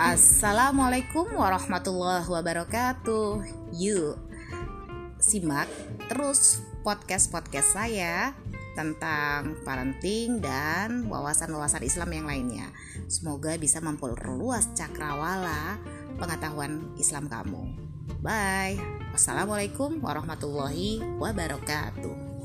Assalamualaikum warahmatullahi wabarakatuh. Yuk, simak terus podcast-podcast saya tentang parenting dan wawasan-wawasan Islam yang lainnya. Semoga bisa memperluas cakrawala pengetahuan Islam kamu. Bye. Wassalamualaikum warahmatullahi wabarakatuh.